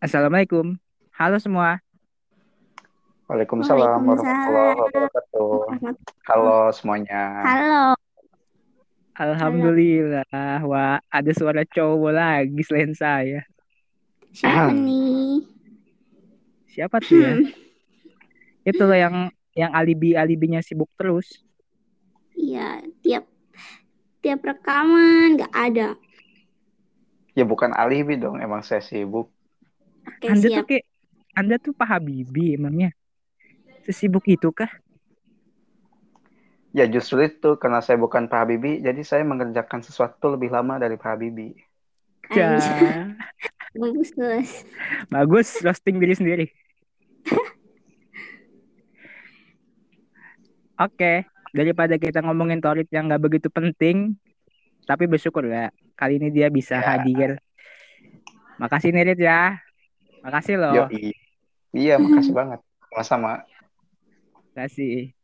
Assalamualaikum. Halo semua. Waalaikumsalam warahmatullahi wabarakatuh. Halo semuanya. Halo. Alhamdulillah. Wah, ada suara cowok lagi selain saya. Siapa nih? Siapa tuh ya? Itu loh yang yang alibi-alibinya sibuk terus. Iya, tiap tiap rekaman nggak ada. Ya bukan alibi dong, emang saya sibuk. Oke, Anda siap. tuh kayak Anda tuh Pak Habibie emangnya. Sesibuk itu kah? Ya justru itu, karena saya bukan Pak Habibie, jadi saya mengerjakan sesuatu lebih lama dari Pak Habibie. Ja. Anjir. Bagus, bagus. Bagus roasting diri sendiri. Oke, daripada kita ngomongin Torit yang nggak begitu penting, tapi bersyukur ya kali ini dia bisa Ya. hadir. Makasih nih Rit ya. Makasih loh. Yoi. Iya, makasih banget. Sama-sama. Makasih.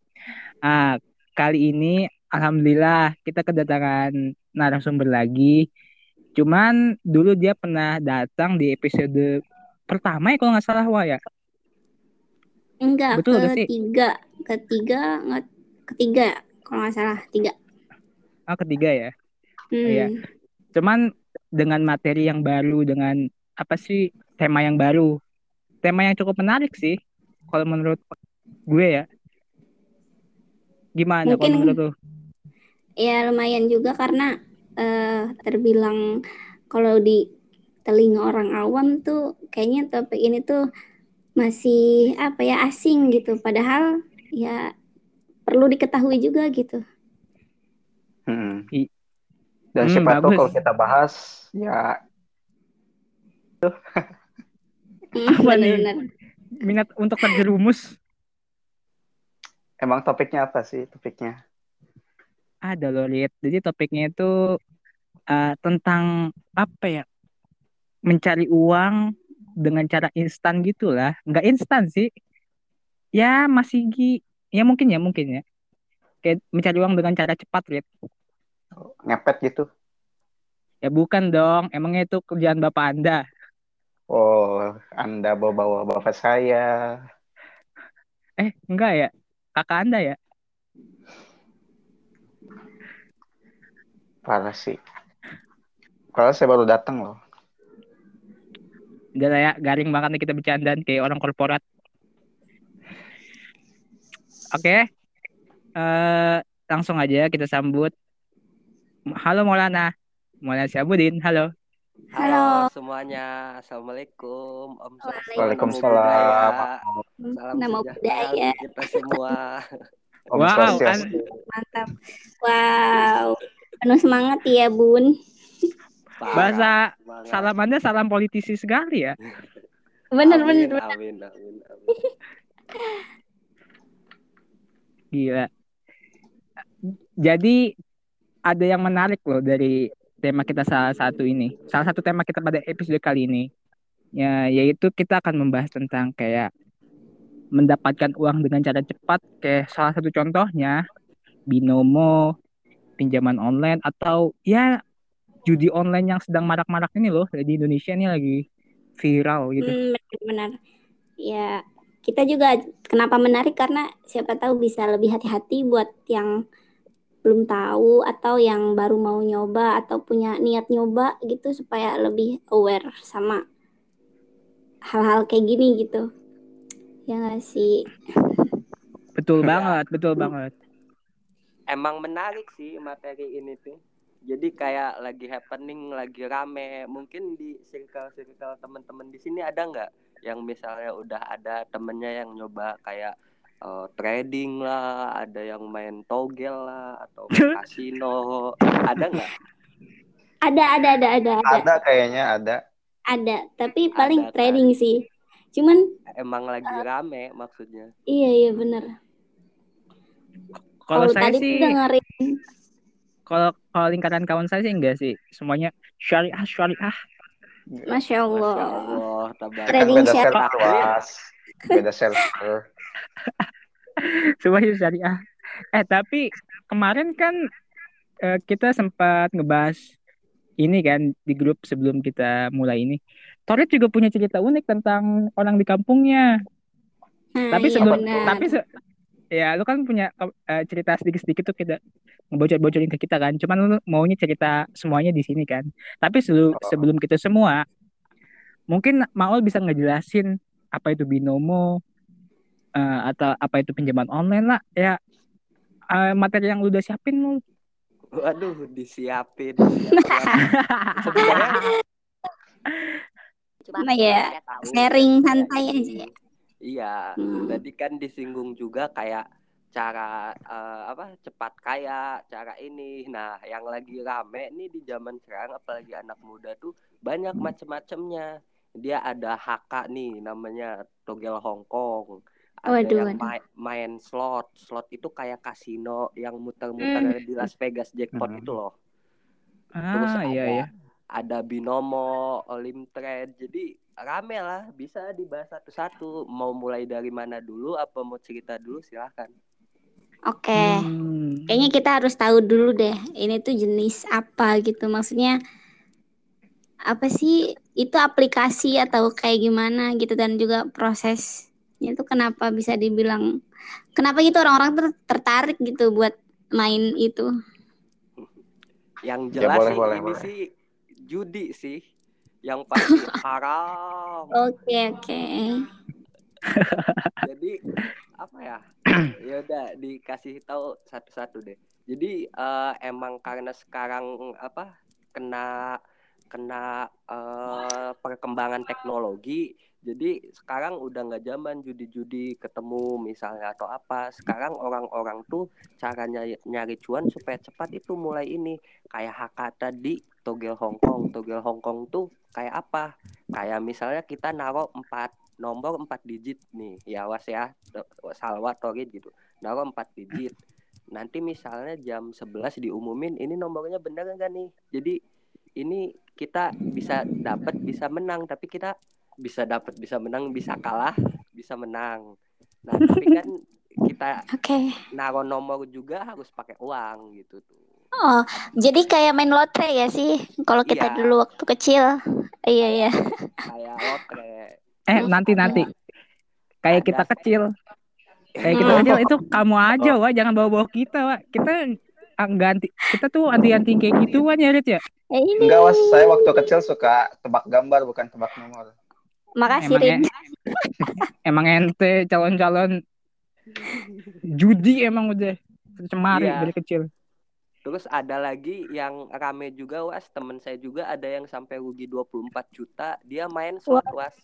Ah, kali ini alhamdulillah kita kedatangan narasumber lagi. Cuman dulu dia pernah datang di episode pertama ya kalau nggak salah Wah ya. Enggak, Betul ketiga. Ketiga, nggak ketiga kalau nggak salah tiga. Ah, ketiga ya. Hmm. Iya. Cuman dengan materi yang baru dengan apa sih tema yang baru. Tema yang cukup menarik sih kalau menurut gue ya. Gimana kalau Mungkin- menurut lu? Ya lumayan juga karena eh, terbilang kalau di telinga orang awam tuh kayaknya topik ini tuh masih apa ya asing gitu. Padahal ya perlu diketahui juga gitu. Hmm. Dan Hmm, siapa tahu kalau kita bahas, ya Apa nih? benar-benar. Minat untuk terjerumus emang topiknya apa sih topiknya? ada loh Rit. Jadi topiknya itu eh, tentang apa ya? Mencari uang dengan cara instan gitulah. Nggak instan sih. Ya masih gi ya mungkin ya mungkin ya. Kayak mencari uang dengan cara cepat Rit. Ngepet gitu? Ya bukan dong. Emangnya itu kerjaan bapak Anda? Oh, Anda bawa-bawa bapak saya. Eh enggak ya. Kakak Anda ya? Parah sih. Kalau saya baru datang loh. Lah ya, garing banget nih kita bercandaan kayak orang korporat. Oke. Eh langsung aja kita sambut. Halo Maulana. Maulana Syabudin, halo. Halo. semuanya, assalamualaikum, Om Waalaikumsalam. Salam Nama sejahtera budaya. kita semua. Om Wow, Swastiastu. Mantap. Wow. Penuh semangat ya, Bun. Parah, Bahasa semangat. salam politisi sekali ya. Bener, amin, bener, bener. Amin, amin, amin. Gila. Jadi ada yang menarik loh dari tema kita salah satu ini. Salah satu tema kita pada episode kali ini. Ya, yaitu kita akan membahas tentang kayak mendapatkan uang dengan cara cepat kayak salah satu contohnya binomo, pinjaman online atau ya judi online yang sedang marak-marak ini loh di Indonesia ini lagi viral gitu. Hmm, benar. Ya, kita juga kenapa menarik karena siapa tahu bisa lebih hati-hati buat yang belum tahu atau yang baru mau nyoba atau punya niat nyoba gitu supaya lebih aware sama hal-hal kayak gini gitu. Ya nggak sih? Betul Ya. banget, betul banget. Emang menarik sih materi ini tuh. Jadi kayak lagi happening, lagi rame. Mungkin di circle-circle teman-teman di sini ada nggak yang misalnya udah ada temennya yang nyoba kayak eh, trading lah, ada yang main togel lah, atau kasino, ada nggak? Ada, ada, ada, ada, ada, Ada kayaknya ada. ada. Tapi paling Ada, kan? trading sih. Cuman Emang lagi rame maksudnya. iya iya bener. Kalau saya tadi sih dengerin kalau kalau lingkaran kawan saya sih enggak sih semuanya syariah syariah Masya Allah. Masya Allah, Kan. Trading Was. Beda server. semuanya syariah eh tapi kemarin kan eh, kita sempat ngebahas ini kan di grup sebelum kita mulai ini Torit juga punya cerita unik tentang orang di kampungnya. Nah, tapi iya sebelum benar. tapi se- ya lu kan punya eh, cerita sedikit-sedikit tuh kita ngebocor-bocorin ke kita kan. Cuman lu maunya cerita semuanya di sini kan. Tapi sebelum Oh. sebelum kita semua mungkin Maul bisa ngejelasin apa itu binomo eh, atau apa itu pinjaman online lah ya eh, materi yang lu udah siapin lu. Waduh, disiapin. Sebenarnya Cuma ya sharing santai aja ya. Iya, Hmm. tadi kan disinggung juga kayak cara eh, apa cepat kaya, cara ini. Nah, yang lagi rame nih di zaman sekarang apalagi anak muda tuh banyak macam-macamnya. Dia ada HK nih namanya Togel Hong Kong. Ada Waduh, yang waduh. mai- main slot. Slot itu kayak kasino yang muter-muter di Las Vegas jackpot Hmm. itu loh. Terus Ah iya ada iya. ada binomo, olim trade. Jadi rame lah, bisa dibahas satu-satu. Mau mulai dari mana dulu? Apa mau cerita dulu? Silahkan. Oke. Hmm. Kayaknya kita harus tahu dulu deh, ini tuh jenis apa gitu. Maksudnya apa sih? Itu aplikasi atau kayak gimana gitu dan juga prosesnya itu kenapa bisa dibilang kenapa gitu orang-orang tuh tertarik gitu buat main itu. Yang Ya, jelas boleh, sih boleh, ini boleh. sih judi sih. Yang pasti haram. Oke, oke. Jadi apa ya? Ya udah dikasih tahu satu-satu deh. Jadi eh, emang karena sekarang apa kena kena eh, perkembangan teknologi, jadi sekarang udah nggak zaman judi-judi ketemu misalnya atau apa. Sekarang orang-orang tuh cara nyari, cuan supaya cepat itu mulai ini kayak HK tadi togel Hong Kong. Togel Hong Kong tuh kayak apa? Kayak misalnya kita naruh empat nomor empat digit nih, ya was ya, salwa torit gitu. Naruh empat digit. Nanti misalnya jam 11 diumumin ini nomornya bener enggak nih? Jadi ini kita bisa dapat bisa menang tapi kita bisa dapat bisa menang bisa kalah bisa menang nah tapi kan kita Oke. naruh nomor juga harus pakai uang gitu tuh Oh, jadi kayak main lotre ya sih? Kalau kita Iya. dulu waktu kecil. Iya, iya. kayak lotre Eh nanti ada- nanti kayak ada kita sih- kecil kayak kita Hmm. kecil itu kamu aja wah jangan bawa bawa kita wah kita ah, ganti kita tuh anti anti kayak gituan ya Rit ya ini. Enggak, Was. Saya waktu kecil suka tebak gambar, bukan tebak nomor. Makasih, emang, Rin. e- emang ente calon calon judi emang udah cemari Iya. dari kecil. Terus ada lagi yang rame juga was. Temen saya juga ada yang sampai rugi 24 juta. Dia main slot was.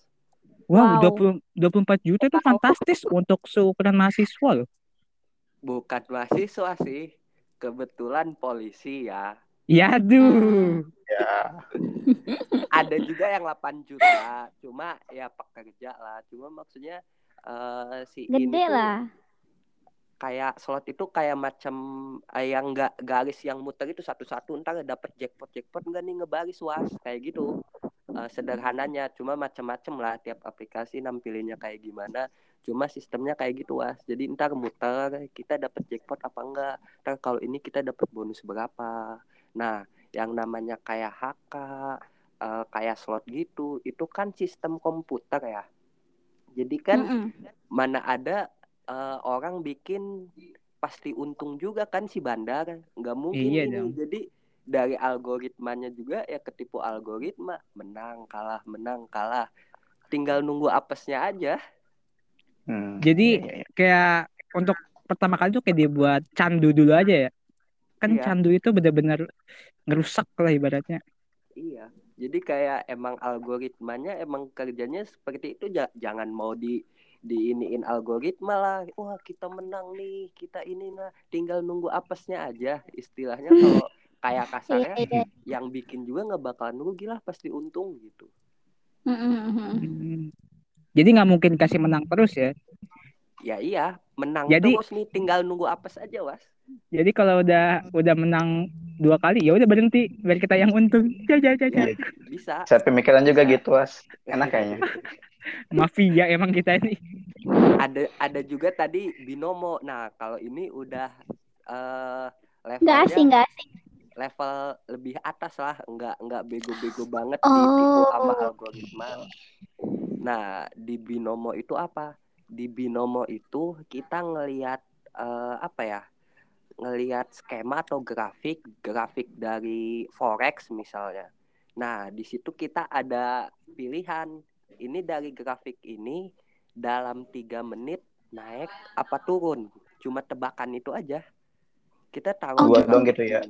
Wow, Wow. 20 24 juta itu fantastis untuk seukuran mahasiswa loh. Bukan mahasiswa sih. Kebetulan polisi ya ya aduh. Ya. ada juga yang 8 juta cuma ya pekerja lah. Cuma maksudnya eh si ini Gede tuh lah. kayak slot itu kayak macam eh, yang nggak garis yang muter itu satu-satu. Ntar dapet jackpot jackpot nggak nih ngebaris was. Kayak gitu. Eh, sederhananya. Cuma macam-macam lah tiap aplikasi nampilinnya kayak gimana. Cuma sistemnya kayak gitu was. Jadi ntar muter kita dapet jackpot apa enggak ntar kalau ini kita dapet bonus berapa nah yang namanya kayak HK eh, kayak slot gitu itu kan sistem komputer ya jadi kan Mm-mm. mana ada eh, orang bikin pasti untung juga kan si bandar nggak mungkin Iya ini dong. jadi dari algoritmanya juga ya ketipu algoritma menang kalah menang kalah tinggal nunggu apesnya aja Hmm. Jadi- Iya, iya, iya. kayak untuk pertama kali tuh kayak dibuat candu dulu aja ya kan Iya. candu itu benar-benar ngerusak lah ibaratnya iya jadi kayak emang algoritmanya emang kerjanya seperti itu ja- jangan mau di diiniin algoritma lah wah kita menang nih kita ini nah tinggal nunggu apesnya aja istilahnya kalau kayak kasarnya Iya, iya. yang bikin juga nggak bakalan rugi lah pasti untung gitu. Hmm. jadi nggak mungkin kasih menang terus ya ya iya menang Jadi- terus nih tinggal nunggu apes aja was jadi kalau udah udah menang dua kali ya udah berhenti biar kita yang untung ja, ja, ja, ja. ya, bisa Saya pemikiran juga gitu, Was. Enak kayaknya. mafia emang kita ini ada ada juga tadi binomo nah kalau ini udah eh Nggak asing, levelnya nggak asing. level lebih atas lah nggak nggak bego-bego banget ditipu sama Oh. algoritma nah di binomo itu apa di binomo itu kita ngelihat eh, apa ya ngelihat skema atau grafik grafik dari forex misalnya nah di situ kita ada pilihan ini dari grafik ini dalam tiga menit naik apa turun cuma tebakan itu aja kita tahu Oh, Dua gitu. gitu ya.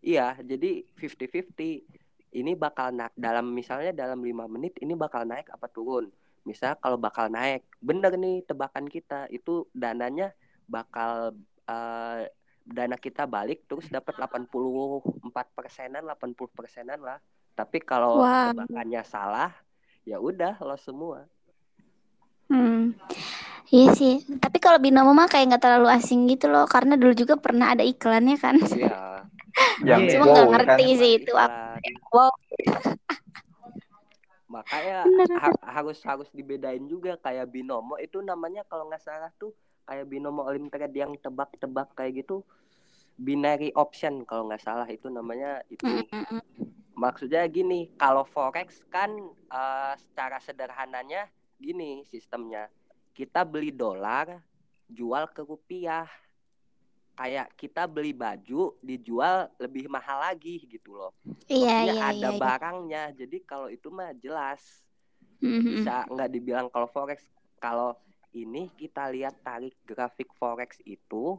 Iya, jadi 50-50. Ini bakal na- dalam misalnya dalam lima menit ini bakal naik apa turun. Misal kalau bakal naik, bener nih tebakan kita itu dananya bakal eh, dana kita balik terus dapat 84 persenan, 80 persenan lah. Tapi kalau Wah. tebakannya salah, ya udah lo semua. Hmm. Iya sih. Tapi kalau binomo mah kayak nggak terlalu asing gitu loh, karena dulu juga pernah ada iklannya kan. Iya. Yang. Cuma wow, nggak kan? ngerti sih itu apa. Wow. makanya ha- harus harus dibedain juga kayak binomo. Itu namanya kalau nggak salah tuh kayak binomo olimpiade yang tebak-tebak kayak gitu. Binary option kalau nggak salah itu namanya itu. Mm-mm. maksudnya gini kalau forex kan eh, secara sederhananya gini sistemnya. Kita beli dolar jual ke rupiah kayak kita beli baju dijual lebih mahal lagi gitu loh Iya iya ada iya. iya. barangnya jadi kalau itu mah jelas Mhm. bisa nggak dibilang kalau forex kalau ini kita lihat tarik grafik forex itu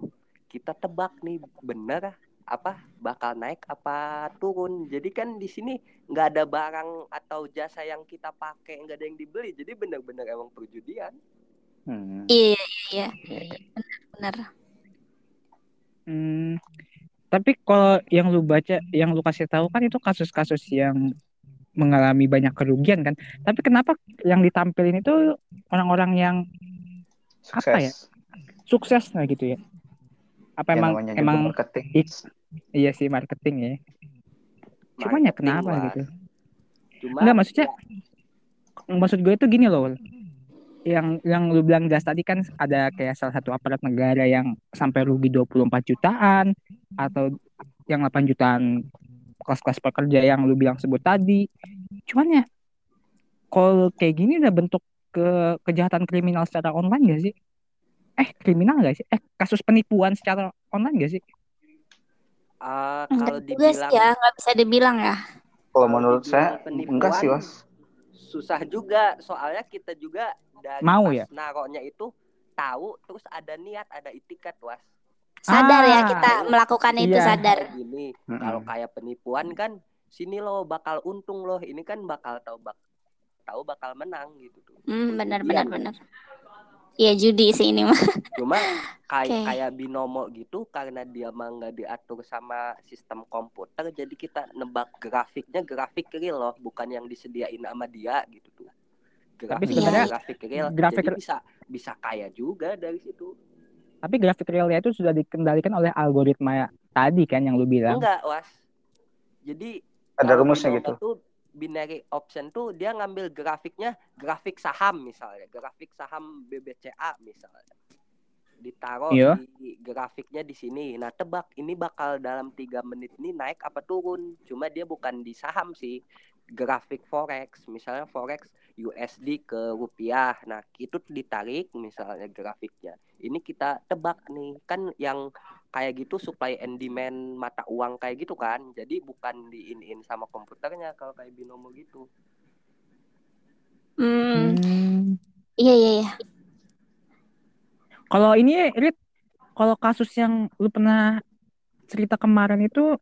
kita tebak nih bener apa bakal naik apa turun jadi kan di sini nggak ada barang atau jasa yang kita pakai nggak ada yang dibeli jadi bener-bener emang perjudian Hmm. Iya iya Iya, iya. benar. Hmm, tapi kalau yang lu baca, yang lu kasih tahu kan itu kasus-kasus yang mengalami banyak kerugian kan. Tapi kenapa yang ditampilin itu orang-orang yang Sukses. Apa ya? sukses nah gitu ya? Apa Ya, emang emang marketing. ik- iya sih marketing ya? Cuman ya kenapa lah. gitu? cuma Enggak maksudnya ya, maksud gue itu gini loh. Yang yang lu bilang jas tadi kan ada kayak salah satu aparat negara yang sampai rugi 24 jutaan atau yang 8 jutaan kelas-kelas pekerja yang lu bilang sebut tadi. Cuman ya kalau kayak gini udah bentuk ke kejahatan kriminal secara online gak sih? Eh, kriminal gak sih? Eh, kasus penipuan secara online gak sih? eh, Enggak kalau sih dibilang ya, nggak bisa dibilang ya. Kalau menurut saya penipuan, enggak sih, Was. Susah juga soalnya kita juga dari Mau ya? naruhnya itu tahu terus ada niat ada itikat was Sadar ya Ah, kita melakukan itu iya. sadar. Kayak gini Mm-mm. kalau kayak penipuan kan sini lo bakal untung loh ini kan bakal tahu bak tahu bakal menang gitu tuh Hmm, benar benar benar. Iya judi sih ini mah. cuma kayak Oke. kayak binomo gitu karena dia mah nggak diatur sama sistem komputer jadi kita nebak grafiknya grafik real loh bukan yang disediain sama dia gitu tuh grafik sebenarnya grafik real grafik jadi bisa bisa kaya juga dari situ Tapi grafik realnya itu sudah dikendalikan oleh algoritma tadi kan yang lu bilang. enggak was jadi Ada rumusnya gitu. tuh binary option tuh dia ngambil grafiknya grafik saham misalnya grafik saham BBCA misalnya. Ditaruh Iya. di grafiknya di sini. Nah tebak ini bakal dalam tiga menit ini naik apa turun? Cuma dia bukan di saham sih grafik forex. Misalnya forex USD ke rupiah. Nah itu ditarik misalnya grafiknya. Ini kita tebak nih. Kan yang kayak gitu supply and demand mata uang kayak gitu kan jadi bukan diinin sama komputernya kalau kayak binomo gitu Hmm, Hmm. iya iya iya. Kalau ini Rit, kalau kasus yang lu pernah cerita kemarin itu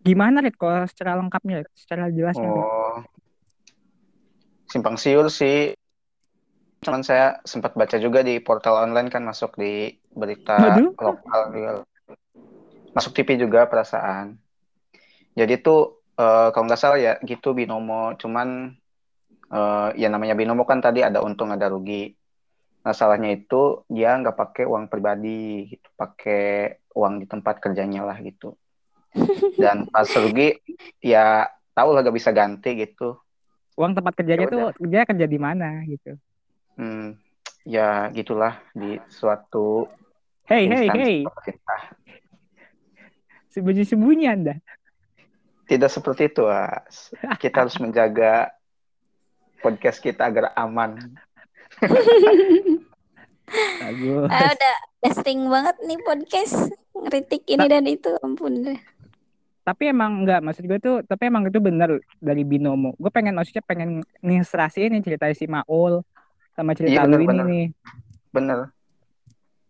gimana Rit? Kalau secara lengkapnya, Rit? secara jelasnya Rit? Oh, simpang siur sih. Cuman saya sempat baca juga di portal online kan masuk di berita Waduh. lokal juga. Masuk TV juga perasaan. Jadi tuh eh, kalau nggak salah ya gitu binomo. Cuman eh, ya namanya binomo kan tadi ada untung ada rugi. Nah salahnya itu dia nggak pakai uang pribadi gitu, pakai uang di tempat kerjanya lah gitu. Dan pas rugi ya tahu lah gak bisa ganti gitu. Uang tempat kerjanya Ya tuh dia kerja di mana gitu. Hmm, ya gitulah di suatu Hey, hey, instansi hey. pemerintah. Sembunyi-sembunyi Anda. Tidak seperti itu, As. Kita harus menjaga podcast kita agar aman. Bagus. Ah, udah udah sering banget nih podcast ngeritik ini dan itu ampun deh. Tapi emang enggak maksud gue tuh, tapi emang itu bener dari binomo. Gue pengen maksudnya pengen ngilustrasiin nih cerita si Maul sama cerita Iya, lu bener, ini bener. nih. Bener,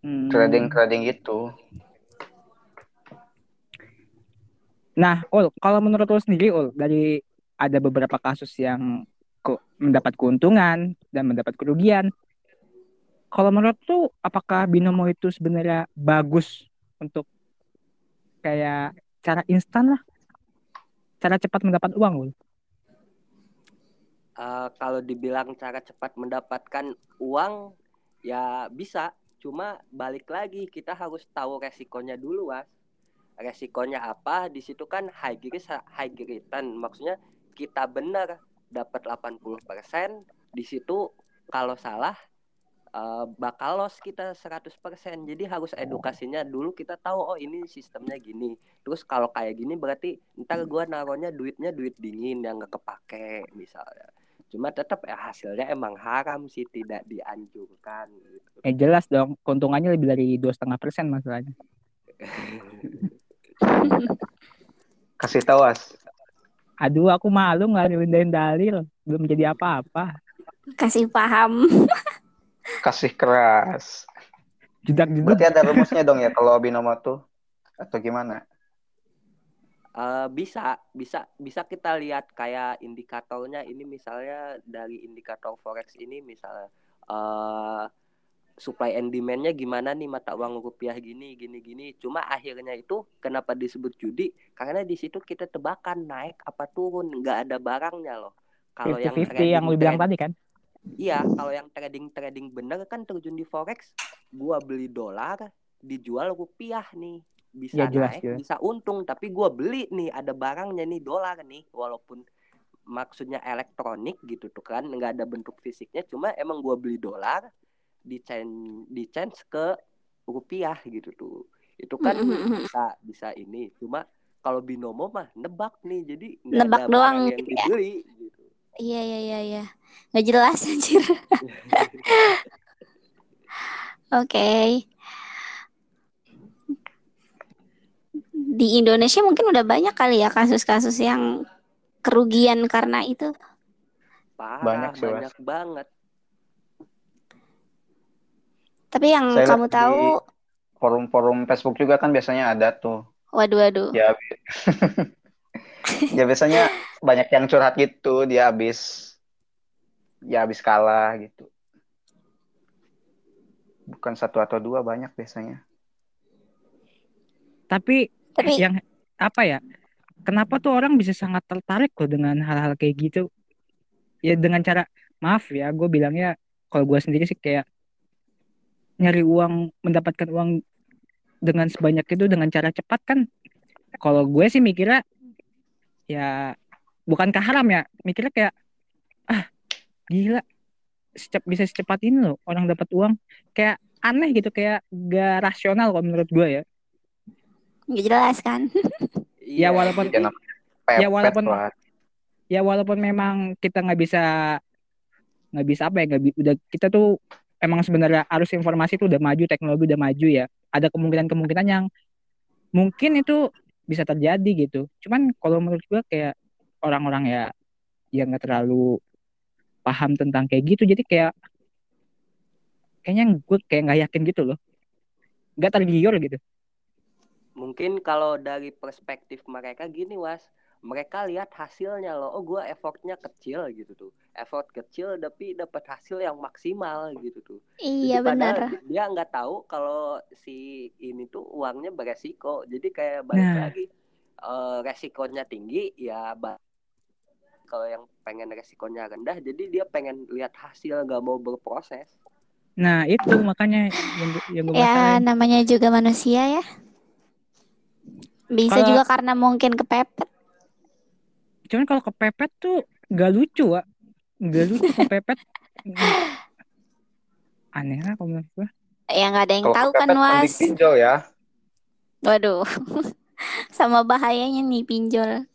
Hmm. trading-trading gitu. Nah, Ul, kalau menurut lo sendiri, Ul, dari ada beberapa kasus yang mendapat keuntungan dan mendapat kerugian. Kalau menurut lu, apakah binomo itu sebenarnya bagus untuk kayak cara instan lah, cara cepat mendapat uang, Ul? Eh, kalau dibilang cara cepat mendapatkan uang ya bisa. Cuma balik lagi kita harus tahu resikonya dulu was resikonya apa? Di situ kan high risk high return. Maksudnya kita benar dapat 80% di situ kalau salah eh, bakal loss kita 100% jadi harus edukasinya dulu kita tahu oh ini sistemnya gini. Terus kalau kayak gini berarti ntar gua naruhnya duitnya duit dingin yang nggak kepake misalnya cuma tetap ya hasilnya emang haram sih tidak dianjurkan gitu. Eh jelas dong, keuntungannya lebih dari dua setengah persen masalahnya. Kasih tahu, As. Aduh, aku malu nggak mindahin dalil, belum jadi apa-apa. Kasih paham. Kasih keras. Judak jeduk. Berarti ada rumusnya dong ya kalau binomo tuh atau gimana? Eh, bisa bisa bisa kita lihat kayak indikatornya ini misalnya dari indikator forex ini misalnya eh supply and demandnya gimana nih mata uang rupiah gini gini gini. Cuma akhirnya itu kenapa disebut judi? Karena di situ kita tebakan naik apa turun nggak ada barangnya loh. Kalau yang 50-50 yang lu bilang tadi kan. Iya, kalau yang trading trading bener kan terjun di forex, gua beli dolar, dijual rupiah nih, bisa Iya, jelas, naik, jelas. bisa untung, tapi gua beli nih ada barangnya nih dolar nih, walaupun maksudnya elektronik gitu tuh kan, nggak ada bentuk fisiknya, cuma emang gua beli dolar, di change di change ke rupiah gitu tuh, itu kan bisa bisa ini, cuma kalau binomo mah nebak nih, jadi Nebak ada doang yang gitu ya. dibeli gitu. Iya iya iya iya. Nggak jelas anjir. Oke. Di Indonesia mungkin udah banyak kali ya kasus-kasus yang kerugian karena itu. Parah, Banyak sih, Was. banyak banget. Tapi yang Saya kamu tahu, Forum-forum Facebook juga kan biasanya ada tuh. waduh waduh. Ya, ya biasanya banyak yang curhat gitu, dia habis ya habis kalah gitu. Bukan satu atau dua banyak biasanya. Tapi Tapi yang apa ya? Kenapa tuh orang bisa sangat tertarik loh dengan hal-hal kayak gitu? Ya dengan cara maaf ya, gue bilangnya kalau gue sendiri sih kayak nyari uang, mendapatkan uang dengan sebanyak itu dengan cara cepat kan? Kalau gue sih mikirnya ya bukankah haram ya? Mikirnya kayak ah gila secep, bisa secepat ini loh orang dapat uang kayak aneh gitu kayak gak rasional kalau menurut gue ya. Nggak jelas kan? Ya, walaupun- Ya, pepet Ya, walaupun- lah. ya walaupun memang kita nggak bisa nggak bisa apa ya nggak bi- udah kita tuh emang sebenarnya arus informasi tuh udah maju teknologi udah maju ya ada kemungkinan-kemungkinan yang mungkin itu bisa terjadi gitu cuman kalau menurut gua kayak orang-orang ya yang nggak terlalu paham tentang kayak gitu jadi kayak kayaknya gue kayak nggak yakin gitu loh nggak tergiur gitu Mungkin kalau dari perspektif mereka gini was, mereka lihat hasilnya loh, oh gue effortnya kecil gitu tuh, effort kecil tapi dapat hasil yang maksimal gitu tuh. Iya Jadi benar. Dia nggak tahu kalau si ini tuh uangnya beresiko, jadi kayak balik Nah. lagi eh, resikonya tinggi ya. Kalau yang pengen resikonya rendah, jadi dia pengen lihat hasil, nggak mau berproses. nah itu makanya yang yang gue Ya namanya juga manusia ya. Bisa Kalau- juga karena mungkin kepepet. cuman kalau kepepet tuh nggak lucu Wak. nggak lucu kepepet aneh lah kalau menurut gue Ya nggak ada yang Kalau tahu kan was. pinjol ya. Waduh. Sama bahayanya nih pinjol.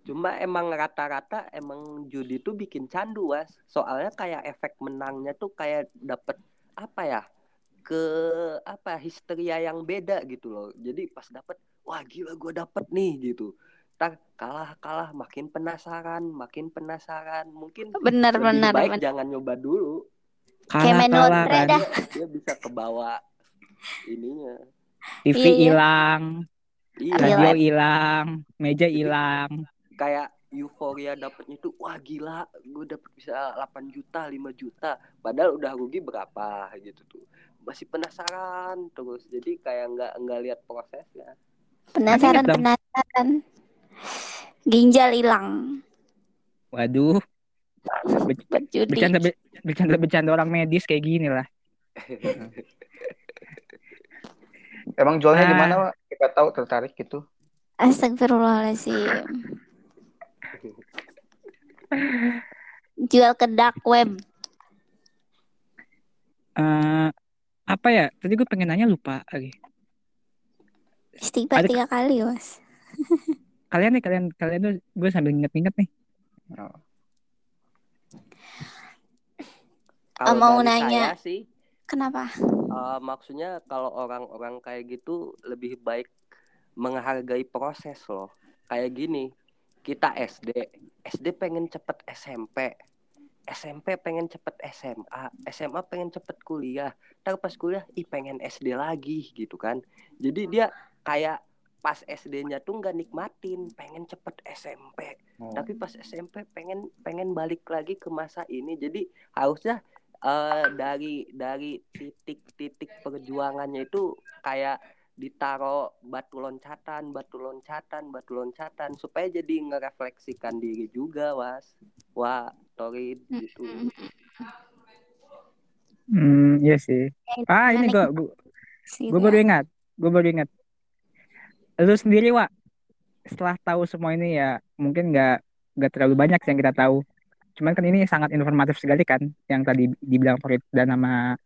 Cuma emang rata-rata emang judi tuh bikin candu was. Soalnya kayak efek menangnya tuh kayak dapet apa ya ke apa histeria yang beda gitu loh. Jadi pas dapet wah gila gue dapet nih gitu. Ntar kalah kalah makin penasaran makin penasaran mungkin Bener lebih bener baik bener. jangan nyoba dulu. Kayak main Kalah-kalah lotre kan. dah. Dia, dia bisa kebawa ininya. TV Iya, iya. hilang, Iya. Radio hilang, meja hilang. kayak euforia dapetnya tuh wah gila gue dapet bisa 8 juta 5 juta padahal udah rugi berapa gitu tuh masih penasaran terus jadi kayak nggak nggak lihat prosesnya Penasaran Ingat penasaran. Ginjal hilang. Waduh, bercanda bercanda bercanda orang medis kayak gini lah. Emang jualnya di Ah. mana, Wak? Kita tahu tertarik gitu. Astagfirullahaladzim. Jual ke dark web. Eh apa ya? Tadi gue pengen nanya lupa lagi. Istighfar tiga kali, was. Kalian nih, kalian kalian tuh gue sambil inget-inget nih. Oh. kalau mau nanya. saya sih Kenapa? eh, maksudnya kalau orang-orang kayak gitu lebih baik menghargai proses loh kayak gini kita SD SD pengen cepet SMP SMP pengen cepet SMA SMA pengen cepet kuliah ntar pas kuliah ih pengen SD lagi gitu kan. Jadi dia kayak pas SD-nya tuh nggak nikmatin pengen cepet SMP Oh. tapi pas SMP pengen pengen balik lagi ke masa ini. Jadi harusnya eh, dari dari titik-titik perjuangannya itu kayak ditaro batu loncatan batu loncatan batu loncatan supaya jadi ngerefleksikan diri juga was wah Torin gitu Hmm, iya sih. Ah, ini gue gue baru ingat. Gue baru ingat. Lu sendiri, Wak, setelah tahu semua ini ya, mungkin nggak nggak terlalu banyak sih yang kita tahu. Cuman kan ini sangat informatif sekali kan, yang tadi dibilang Farid dan nama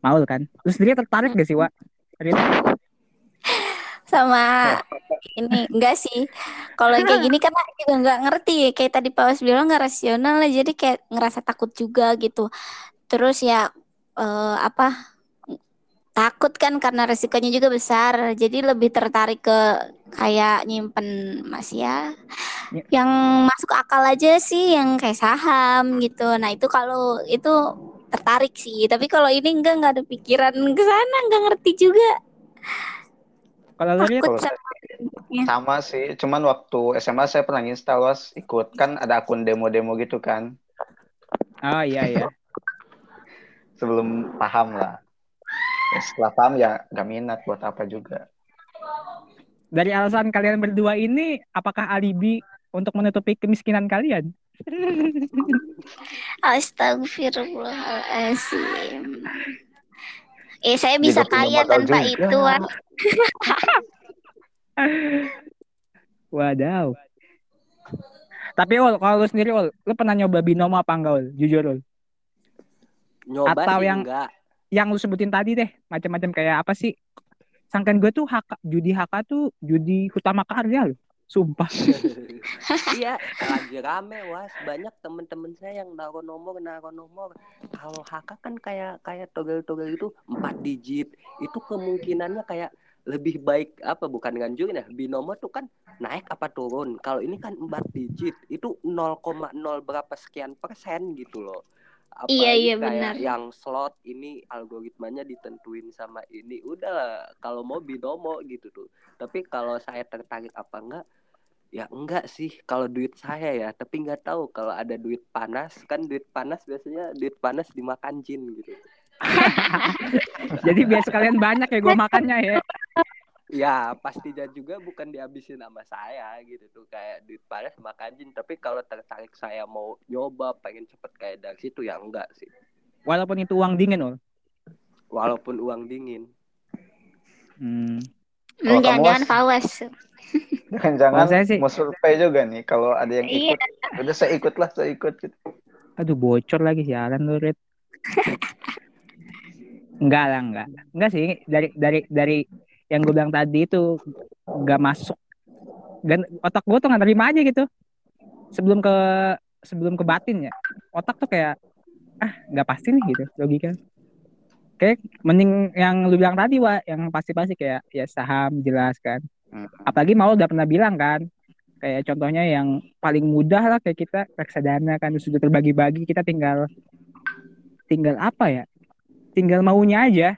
Maul kan. Lu sendiri tertarik gak sih, Wak? Farid? sama ini enggak sih. Kalau kayak gini kan aku juga nggak ngerti. Kayak tadi Pak Was bilang nggak rasional lah. Jadi kayak ngerasa takut juga gitu. Terus ya eh, apa takut kan karena resikonya juga besar. Jadi lebih tertarik ke kayak nyimpen mas ya Ya. yang masuk akal aja sih yang kayak saham gitu. Nah itu kalau itu tertarik sih. Tapi kalau ini enggak nggak ada pikiran ke sana nggak ngerti juga. Kalau takut Kalau sama bentuknya. Sama sih, cuman waktu SMA saya pernah install was ikut kan ada akun demo-demo gitu kan Oh iya iya. sebelum paham lah. Ya, setelah paham ya gak minat buat apa juga. Dari alasan kalian berdua ini, apakah alibi untuk menutupi kemiskinan kalian? Astagfirullahaladzim. Eh, saya bisa kaya tanpa itu. Wadaw. Tapi Ul, kalau lu sendiri Ul, lu pernah nyoba binomo apa enggak Ul? Jujur Ul. nyoba Atau yang- enggak Yang lu sebutin tadi deh, macam-macam kayak apa sih? Sangkan gue tuh judi HK tuh judi utama karya loh. Sumpah. iya lagi rame was banyak temen-temen saya yang naruh nomor naruh nomor kalau HK kan kayak kayak togel-togel itu empat digit itu kemungkinannya kayak lebih baik apa? Bukan nganjurin ya binomo tuh kan naik apa turun? Kalau ini kan empat digit itu 0,0 berapa sekian persen gitu loh. Apalagi Iya, iya, kayak benar. yang slot ini algoritmanya ditentuin sama ini. Udah kalau mau binomo gitu tuh. Tapi kalau saya tertarik apa enggak? Ya enggak sih kalau duit saya ya. Tapi nggak tahu kalau ada duit panas. Kan duit panas biasanya duit panas dimakan jin gitu Jadi biar sekalian banyak ya gue makannya ya. ya pastinya juga bukan dihabisin sama saya gitu tuh kayak duit panas makan jin tapi kalau tertarik saya mau nyoba pengen cepet kayak dari situ ya enggak sih Walaupun itu uang dingin Ul. walaupun uang dingin Hmm. Kalau Hmm, Jangan-jangan kamu, fawas. Saya sih- mau survei juga nih kalau ada yang Iya. ikut. Udah saya ikut lah, saya ikut gitu. Aduh bocor lagi sialan lu Rit. Enggak lah enggak. Enggak sih dari dari dari yang gue bilang tadi itu gak masuk. Dan otak gue tuh nggak terima aja gitu. Sebelum ke sebelum ke batin ya otak tuh kayak ah nggak pasti nih gitu logika. Kayak mending yang lu bilang tadi wa yang pasti-pasti kayak ya saham jelas kan. Hmm. apalagi mau udah pernah bilang kan kayak contohnya yang paling mudah lah kayak kita reksadana kan sudah terbagi-bagi kita tinggal tinggal apa ya tinggal maunya aja.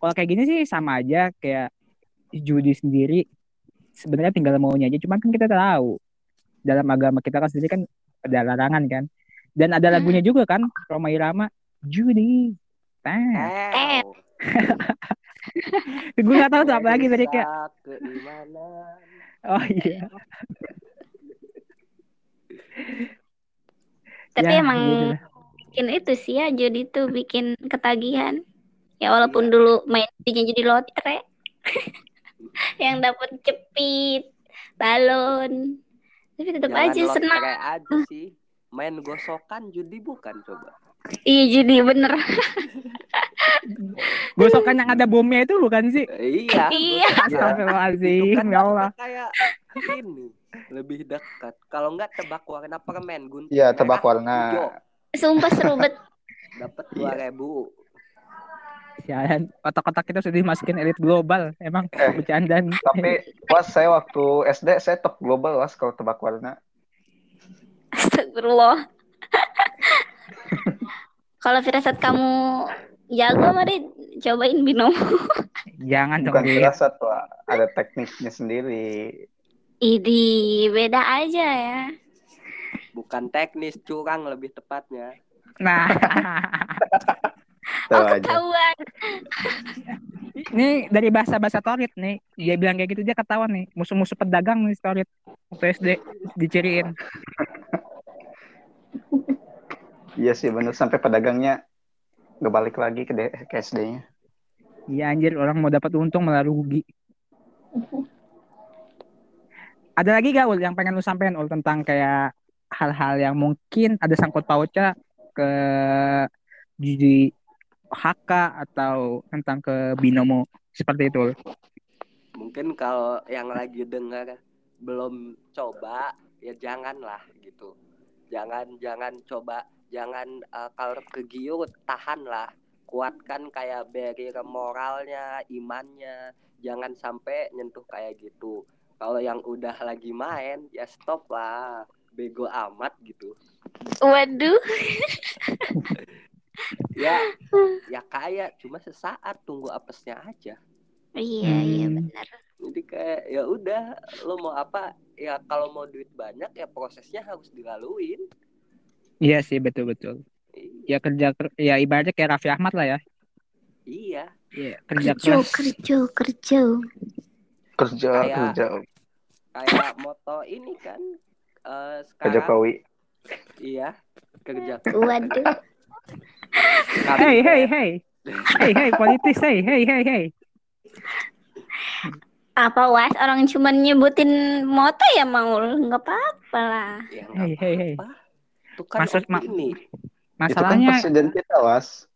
Kalau kayak gini sih sama aja kayak judi sendiri. Sebenarnya tinggal maunya aja cuman kan kita tahu dalam agama kita kan sendiri kan ada larangan kan. Dan ada lagunya juga kan Roma Irama judi. Eh. gue nggak tahu tuh apa lagi tadi kayak. Oh iya. Tapi Ya, emang gitu. Bikin itu sih ya judi tuh bikin ketagihan. Ya walaupun dulu main jadi lotre. yang dapat cepit, balon. Tapi tetap Jangan aja senang. aja sih. Main gosokan judi bukan coba. Iya judi bener. gosokan yang ada bomnya itu bukan sih Iya. Iya. Astagfirullahaladzim kan ya Allah kayak ini lebih dekat. Kalau nggak tebak warna permen gunting. Iya, tebak warna. hijau. Sumpah seru bet. Dapat Iya. dua ribu. Sialan, otak-otak kita sudah dimasukin elit global. Emang Eh, bercandaan. Tapi pas saya waktu SD saya top global was kalau tebak warna. Astagfirullah. Kalau firasat kamu jago mari cobain binomo. Jangan dong, Bukan firasat Wak. ada tekniknya sendiri. Idi beda aja ya. Bukan teknis, curang lebih tepatnya. Nah, Tahu Oh aja. ketahuan. ini dari bahasa-bahasa Torit nih. Dia bilang kayak gitu dia ketahuan nih. Musuh-musuh pedagang nih Torit. Waktu SD diciriin. Iya sih bener sampai pedagangnya nggak balik lagi ke, D- ke SD-nya. Iya anjir, orang mau dapat untung malah rugi. Ada lagi gak Ul yang pengen lu sampein Ul tentang kayak hal-hal yang mungkin ada sangkut pautnya ke judi HK atau tentang ke binomo seperti itu. Mungkin kalau yang lagi dengar belum coba ya janganlah gitu. Jangan jangan coba jangan eh, kalau kegiur tahanlah kuatkan kayak barrier moralnya imannya jangan sampai nyentuh kayak gitu kalau yang udah lagi main ya stop lah bego amat gitu Waduh. ya ya kayak cuma sesaat tunggu apesnya aja Iya iya Hmm. benar. jadi kayak ya udah lo mau apa ya kalau mau duit banyak ya prosesnya harus dilaluin Iya sih betul-betul. iya Ya kerja ker- ya ibaratnya kayak Raffi Ahmad lah ya. iya Iya, kerja Kerja keras. kerja kerja. Kerja Kayak- kerja kayak moto ini kan eh, ke sekarang Jokowi. iya kerja Waduh. Hey hey hey. Hey hey politis hey hey hey hey. Apa was orang cuma nyebutin moto ya mau nggak apa-apa lah. ya Hey hey hey. kan Maksud- ma- opini Itu kan Masalahnya presiden kita was.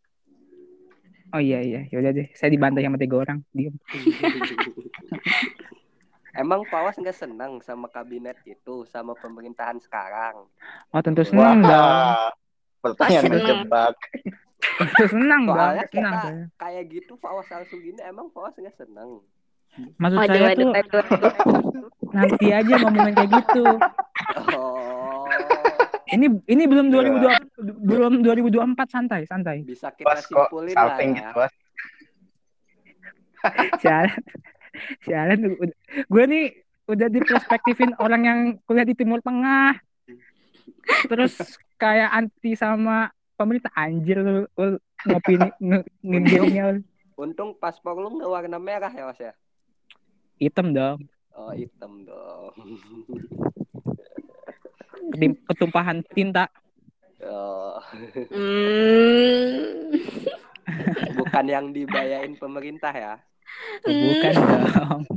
Oh iya iya, yaudah deh. Saya dibantai sama tiga orang. Diem. Emang Pawas nggak senang sama kabinet itu, sama pemerintahan sekarang? Oh tentu senang dong. Pertanyaan Seneng. terjebak. Tentu senang dong. Soalnya Senang kita saya. kayak gitu Pawas langsung gini, emang Pawas nggak senang? Maksud Waduh, saya waduh, tuh waduh, waduh. nanti aja ngomongin kayak gitu. Oh, Ini ini belum Iya. 2020 belum 2024 santai santai. bisa kita kok simpulin lah ya. gitu. Sialan. Sialan. Gue nih udah diperspektifin orang yang kuliah di Timur Tengah. Terus kayak anti sama pemerintah anjir lu, lu ngopini ngindirnya. Untung paspor lu nggak warna merah ya Mas ya? hitam dong. Oh hitam dong. Ketim- Ketumpahan tinta. Oh, Hmm. bukan yang dibayain pemerintah ya? Bukan dong.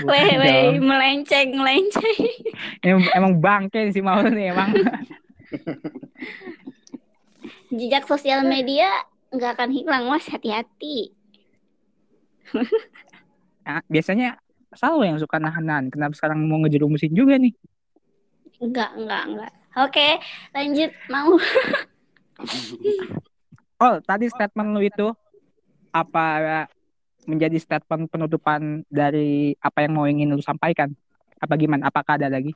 Bukan Weh weh melenceng melenceng. Emang, emang bangke sih mau nih emang. Jejak sosial media nggak akan hilang mas hati-hati. ah, biasanya selalu yang suka nahan-nahan. Kenapa sekarang mau ngejerumusin juga nih? Enggak, enggak, enggak. Oke, lanjut mau. Oh, tadi statement lu itu apa menjadi statement penutupan dari apa yang mau ingin lu sampaikan? Apa gimana? Apakah ada lagi?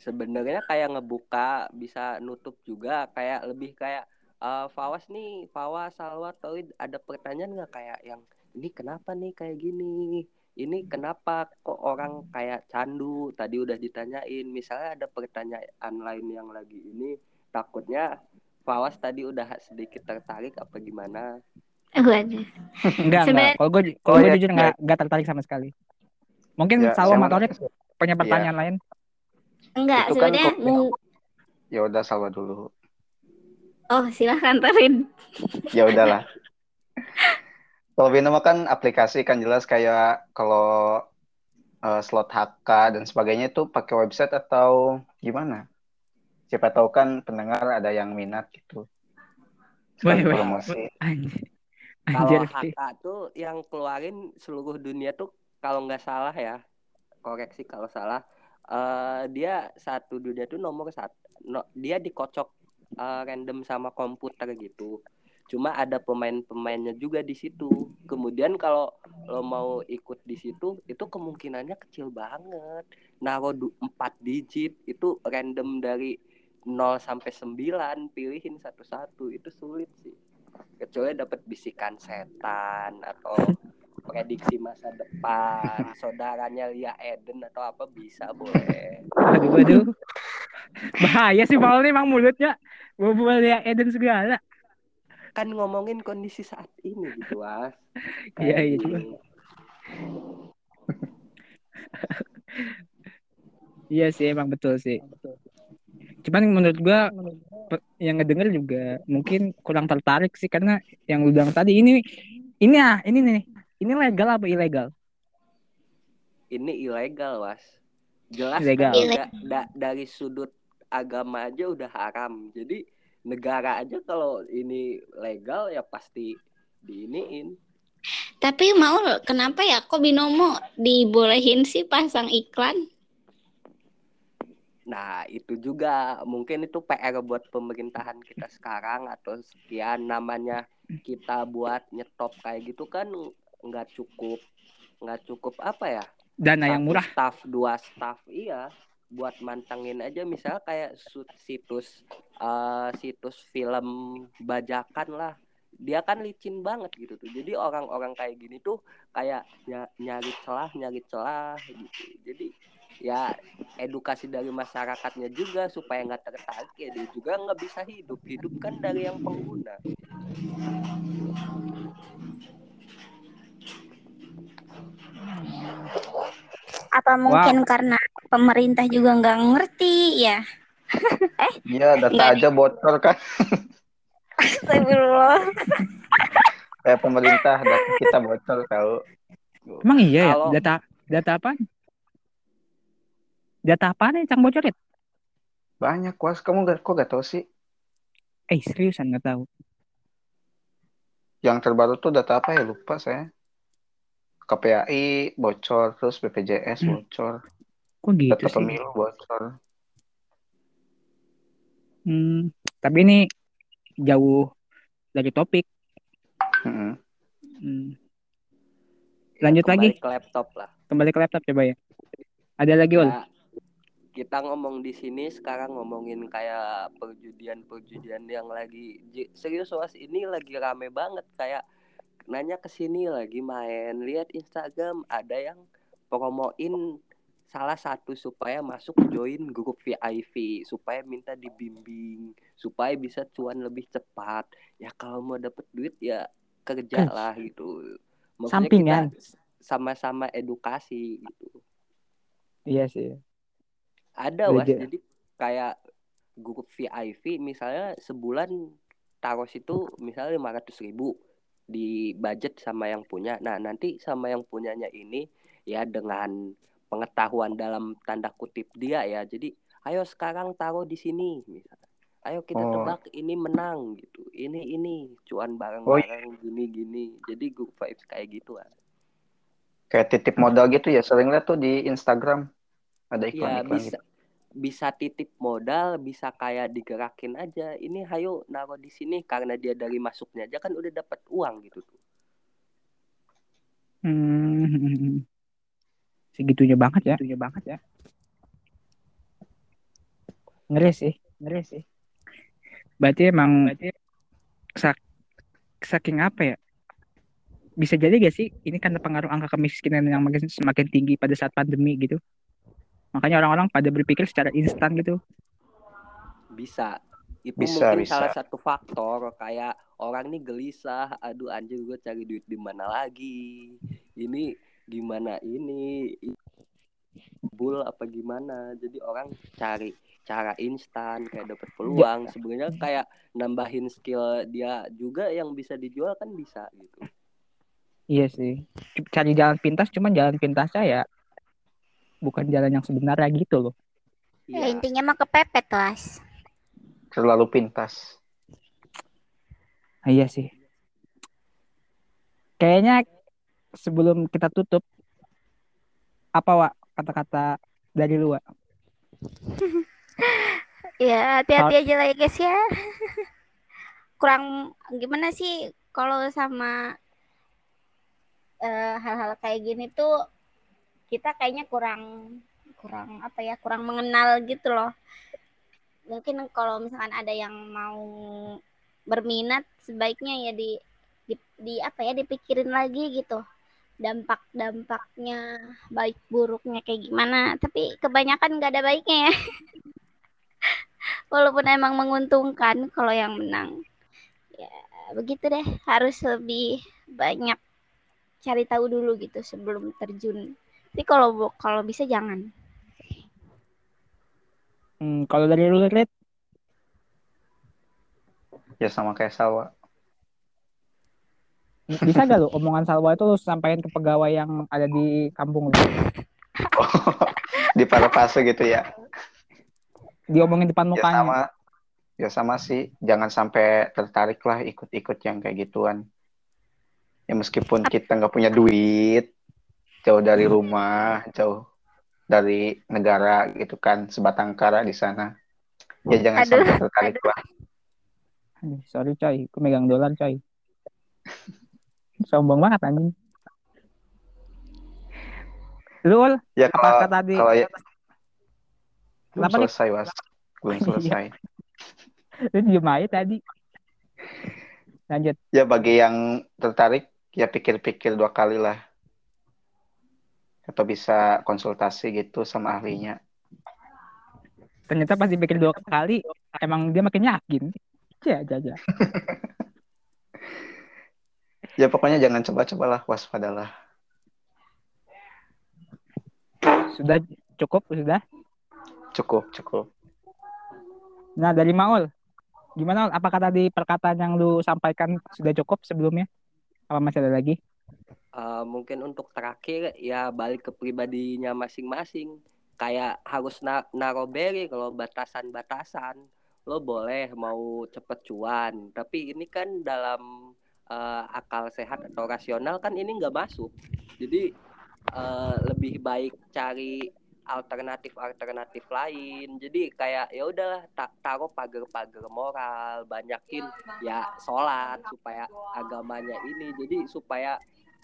sebenarnya kayak ngebuka bisa nutup juga kayak lebih kayak uh, Fawas nih Fawas Salwa Tauhid ada pertanyaan nggak kayak yang ini kenapa nih kayak gini ini kenapa kok orang kayak candu tadi udah ditanyain misalnya ada pertanyaan lain yang lagi ini takutnya Fawas tadi udah sedikit tertarik apa gimana Waduh. Enggak, enggak. Kalau gue kalau Oh, gue ya, jujur ya. enggak enggak tertarik sama sekali. Mungkin Ya, Salwa Matorip punya pertanyaan lain. Enggak, Itu kan sebenarnya mung- Ya udah salwa dulu. Oh, silahkan Tarin. Ya udahlah. Kalau Binomo kan aplikasi kan jelas kayak kalau eh, slot HK dan sebagainya itu pakai website atau gimana? Siapa tahu kan pendengar ada yang minat gitu. Weh. promosi. Kalau. HK tuh yang keluarin seluruh dunia tuh kalau nggak salah ya koreksi kalau salah eh dia satu dunia tuh nomor satu no- dia dikocok eh, random sama komputer gitu. Cuma ada pemain-pemainnya juga di situ. Kemudian kalau lo mau ikut di situ itu kemungkinannya kecil banget. Naruh du- empat digit itu random dari 0 sampai 9 pilihin satu-satu itu sulit sih kecuali dapat bisikan setan atau prediksi masa depan saudaranya Lia Eden atau apa bisa boleh Aduh, aduh. Bahaya sih Paul nih emang mulutnya. Bawa ya Eden segala. kan ngomongin kondisi saat ini gitu was Iya, iya. Iya sih emang betul sih. Cuman menurut gua yang ngedenger juga mungkin kurang tertarik sih karena yang lu bilang tadi ini ini ah ini nih ini legal apa ilegal? ini ilegal was jelas Ilegal. kan da- da- dari sudut agama aja udah haram jadi negara aja kalau ini legal ya pasti diiniin Tapi mau kenapa ya kok binomo dibolehin sih pasang iklan? Nah, itu juga mungkin itu PR buat pemerintahan kita sekarang atau sekian. Namanya kita buat nyetop kayak gitu kan nggak cukup nggak cukup apa ya? Dana yang Satu murah. Staff dua staff iya. Buat mantengin aja misalnya kayak situs eh, situs film bajakan lah. Dia kan licin banget gitu tuh. Jadi orang-orang kayak gini tuh kayak ny- nyari celah nyari celah gitu. Jadi ya edukasi dari masyarakatnya juga supaya nggak tertarik ya dia juga nggak bisa hidup hidup kan dari yang pengguna Apa mungkin karena pemerintah juga nggak ngerti ya? Iya, data Nggak. aja bocor kan. Astagfirullah. Kayak pemerintah data kita bocor tahu. Emang iya ya Kalau- data data apa? Data apa nih Cang bocorin? Banyak was, kamu gak, kok gak tahu sih? Eh seriusan nggak tahu. Yang terbaru tuh data apa ya lupa saya. KPAI bocor, terus BPJS Hmm. bocor, Kok gitu data sih? pemilu bocor. Hmm, tapi ini jauh dari topik. Hmm. Ya, Lanjut kembali lagi. ke laptop lah Kembali ke laptop coba ya. Ada lagi Ol? Kita ngomong di sini sekarang ngomongin kayak perjudian-perjudian yang lagi serius was ini lagi rame banget kayak nanya ke sini lagi main lihat Instagram ada yang promoin salah satu supaya masuk join grup VIP supaya minta dibimbing supaya bisa cuan lebih cepat ya kalau mau dapet duit ya kerja Kes. lah gitu Sampingan. kita sama-sama edukasi gitu Iya sih. Ada was jadi kayak grup VIP misalnya sebulan taruh situ misalnya lima ratus ribu di budget sama yang punya. Nah nanti sama yang punyanya ini ya dengan pengetahuan dalam tanda kutip dia ya. Jadi ayo sekarang taruh di sini misalnya. Ayo kita Oh. tebak ini menang gitu. Ini ini cuan Oh, bareng-bareng gini gini jadi grup vibes kayak gitu kan Kayak titip modal gitu ya, sering lihat tuh di Instagram ada Iya iklan-iklan bisa gitu. bisa titip modal, bisa kayak digerakin aja. Ini hayo naruh di sini karena dia dari masuknya aja kan udah dapat uang gitu tuh. Hmm. Segitunya banget ya. Segitunya banget ya. Ngeri sih, ngeri sih. Berarti emang sak- saking apa ya? Bisa jadi gak sih ini karena pengaruh angka kemiskinan yang makin semakin tinggi pada saat pandemi gitu. Makanya orang-orang pada berpikir secara instan gitu. Bisa. Itu Bisa, mungkin bisa. salah satu faktor kayak orang nih gelisah, aduh anjir gue cari duit di mana lagi. Ini gimana ini? Bul apa gimana? Jadi orang cari cara instan kayak dapat peluang. Sebenarnya kayak nambahin skill dia juga yang bisa dijual kan bisa gitu. Iya sih. Cari jalan pintas cuman jalan pintasnya ya bukan jalan yang sebenarnya gitu loh. Ya, Iya. intinya mah kepepet las. Terlalu pintas. Ah, iya sih. Kayaknya sebelum kita tutup apa Wak kata-kata dari lu Wak? Ya, hati-hati aja lah ya guys ya. Kurang gimana sih kalau sama eh, hal-hal kayak gini tuh kita kayaknya kurang kurang apa ya, kurang mengenal gitu loh. Mungkin kalau misalkan ada yang mau berminat sebaiknya ya di di, di apa ya dipikirin lagi gitu. Dampak-dampaknya baik buruknya kayak gimana. Tapi kebanyakan nggak ada baiknya ya. Walaupun emang menguntungkan kalau yang menang. Ya begitu deh. Harus lebih banyak cari tahu dulu gitu sebelum terjun tapi kalau kalau bisa jangan Hmm, kalau dari lu Red, Ya sama kayak Salwa. bisa gak lu omongan Salwa itu lu sampaikan ke pegawai yang ada di kampung lu? Di para fase gitu ya. Diomongin depan Ya mukanya. sama. Ya sama sih. Jangan sampai tertarik lah ikut-ikut yang kayak gituan. Ya meskipun kita nggak punya duit, jauh dari rumah, jauh dari negara gitu kan, sebatang kara di sana. Ya jangan Aduh, sampai tertarik lah. Aduh, sorry coy, aku megang dolar coy. Sombong banget anjing. Lu Ul, Ya kalau tadi? kalau ya, belum Kenapa nih? selesai was, belum Iya. selesai. Lu diem aja tadi. Lanjut. Ya bagi yang tertarik, ya pikir-pikir dua kali lah. Atau bisa konsultasi gitu sama ahlinya. Ternyata pas dipikir dua kali, emang dia makin yakin. Ya, aja aja. Ya pokoknya jangan coba-cobalah, waspadalah. Sudah cukup, sudah. Cukup, cukup. Nah, dari Maul. Gimana? Apakah tadi perkataan yang lu sampaikan sudah cukup sebelumnya? Apa masih ada lagi? Eh, mungkin untuk terakhir ya balik ke pribadinya masing-masing. Kayak harus na naro beri kalau batasan-batasan. Lo boleh mau cepet cuan tapi ini kan dalam eh, akal sehat atau rasional kan ini nggak masuk. Jadi eh, lebih baik cari alternatif-alternatif lain. Jadi kayak ya udahlah ta- taruh pagar-pagar moral banyakin ya sholat supaya agamanya ini. Jadi supaya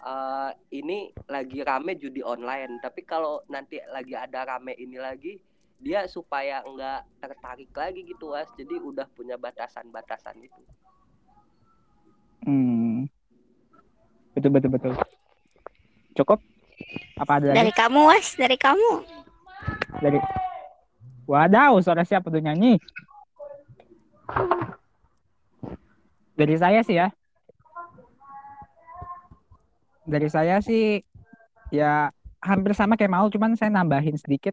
eh, ini lagi rame judi online tapi kalau nanti lagi ada rame ini lagi dia supaya nggak tertarik lagi gitu was jadi udah punya batasan-batasan itu Hmm. Betul, betul, betul. Cukup? Apa ada dari lagi? kamu was dari kamu Dari Wadaw, suara siapa tuh nyanyi? Dari saya sih ya. Dari saya sih ya hampir sama kayak mau, cuman saya nambahin sedikit.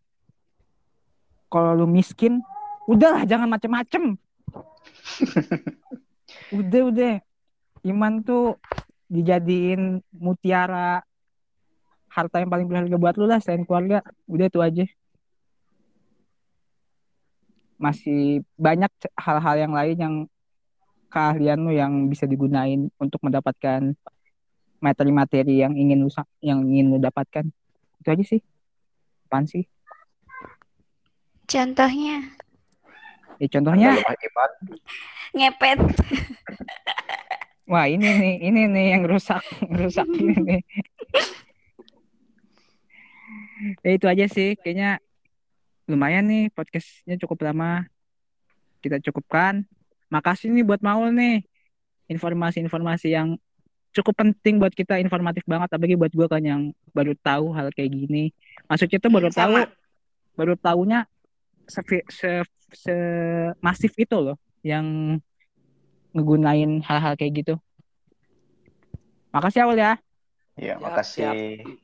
Kalau lu miskin, udahlah jangan macem-macem. udah, udah. Iman tuh dijadiin mutiara harta yang paling berharga buat lu lah selain keluarga. Udah itu aja. Masih banyak hal-hal yang lain yang keahlian lu yang bisa digunain untuk mendapatkan materi-materi yang ingin lu yang ingin lu dapatkan. Itu aja sih. Apaan sih? Contohnya Ya contohnya, ngepet. wah ini nih, ini nih yang rusak, rusak ini nih. Ya itu aja sih, kayaknya lumayan nih podcastnya cukup lama. Kita cukupkan. Makasih nih buat Maul nih. Informasi-informasi yang cukup penting buat kita, informatif banget. Apalagi buat gue kan yang baru tahu hal kayak gini. Maksudnya tuh baru tahu, Sama. baru tahunya se, se, se masif itu loh yang ngegunain hal-hal kayak gitu. Makasih Aul ya. Ya, Siap, makasih.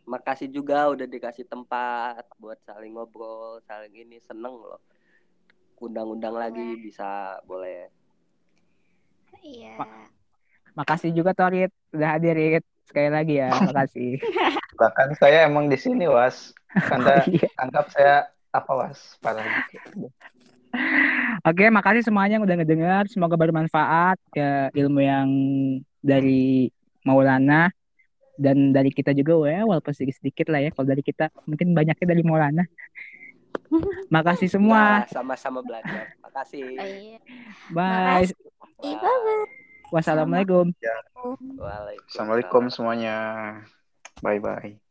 Makasih juga udah dikasih tempat buat saling ngobrol, saling ini seneng loh. Undang-undang lagi bisa boleh. Iya. Makasih juga Torit udah hadir Rit. Sekali lagi ya, makasih. Bahkan saya emang di sini, Was. Anda Iya. anggap saya apa, Was? Parah gitu. Oke, makasih semuanya yang udah ngedengar. Semoga bermanfaat ke ilmu yang dari Maulana dan dari kita juga ya, walaupun sedikit-sedikit lah ya. Kalau dari kita mungkin banyaknya dari Maulana. Makasih semua. Nah, sama-sama belajar. Makasih. Oh, iya. Bye. Makasih. Wassalamualaikum. Waalaikumsalam. Assalamualaikum semuanya. Bye-bye.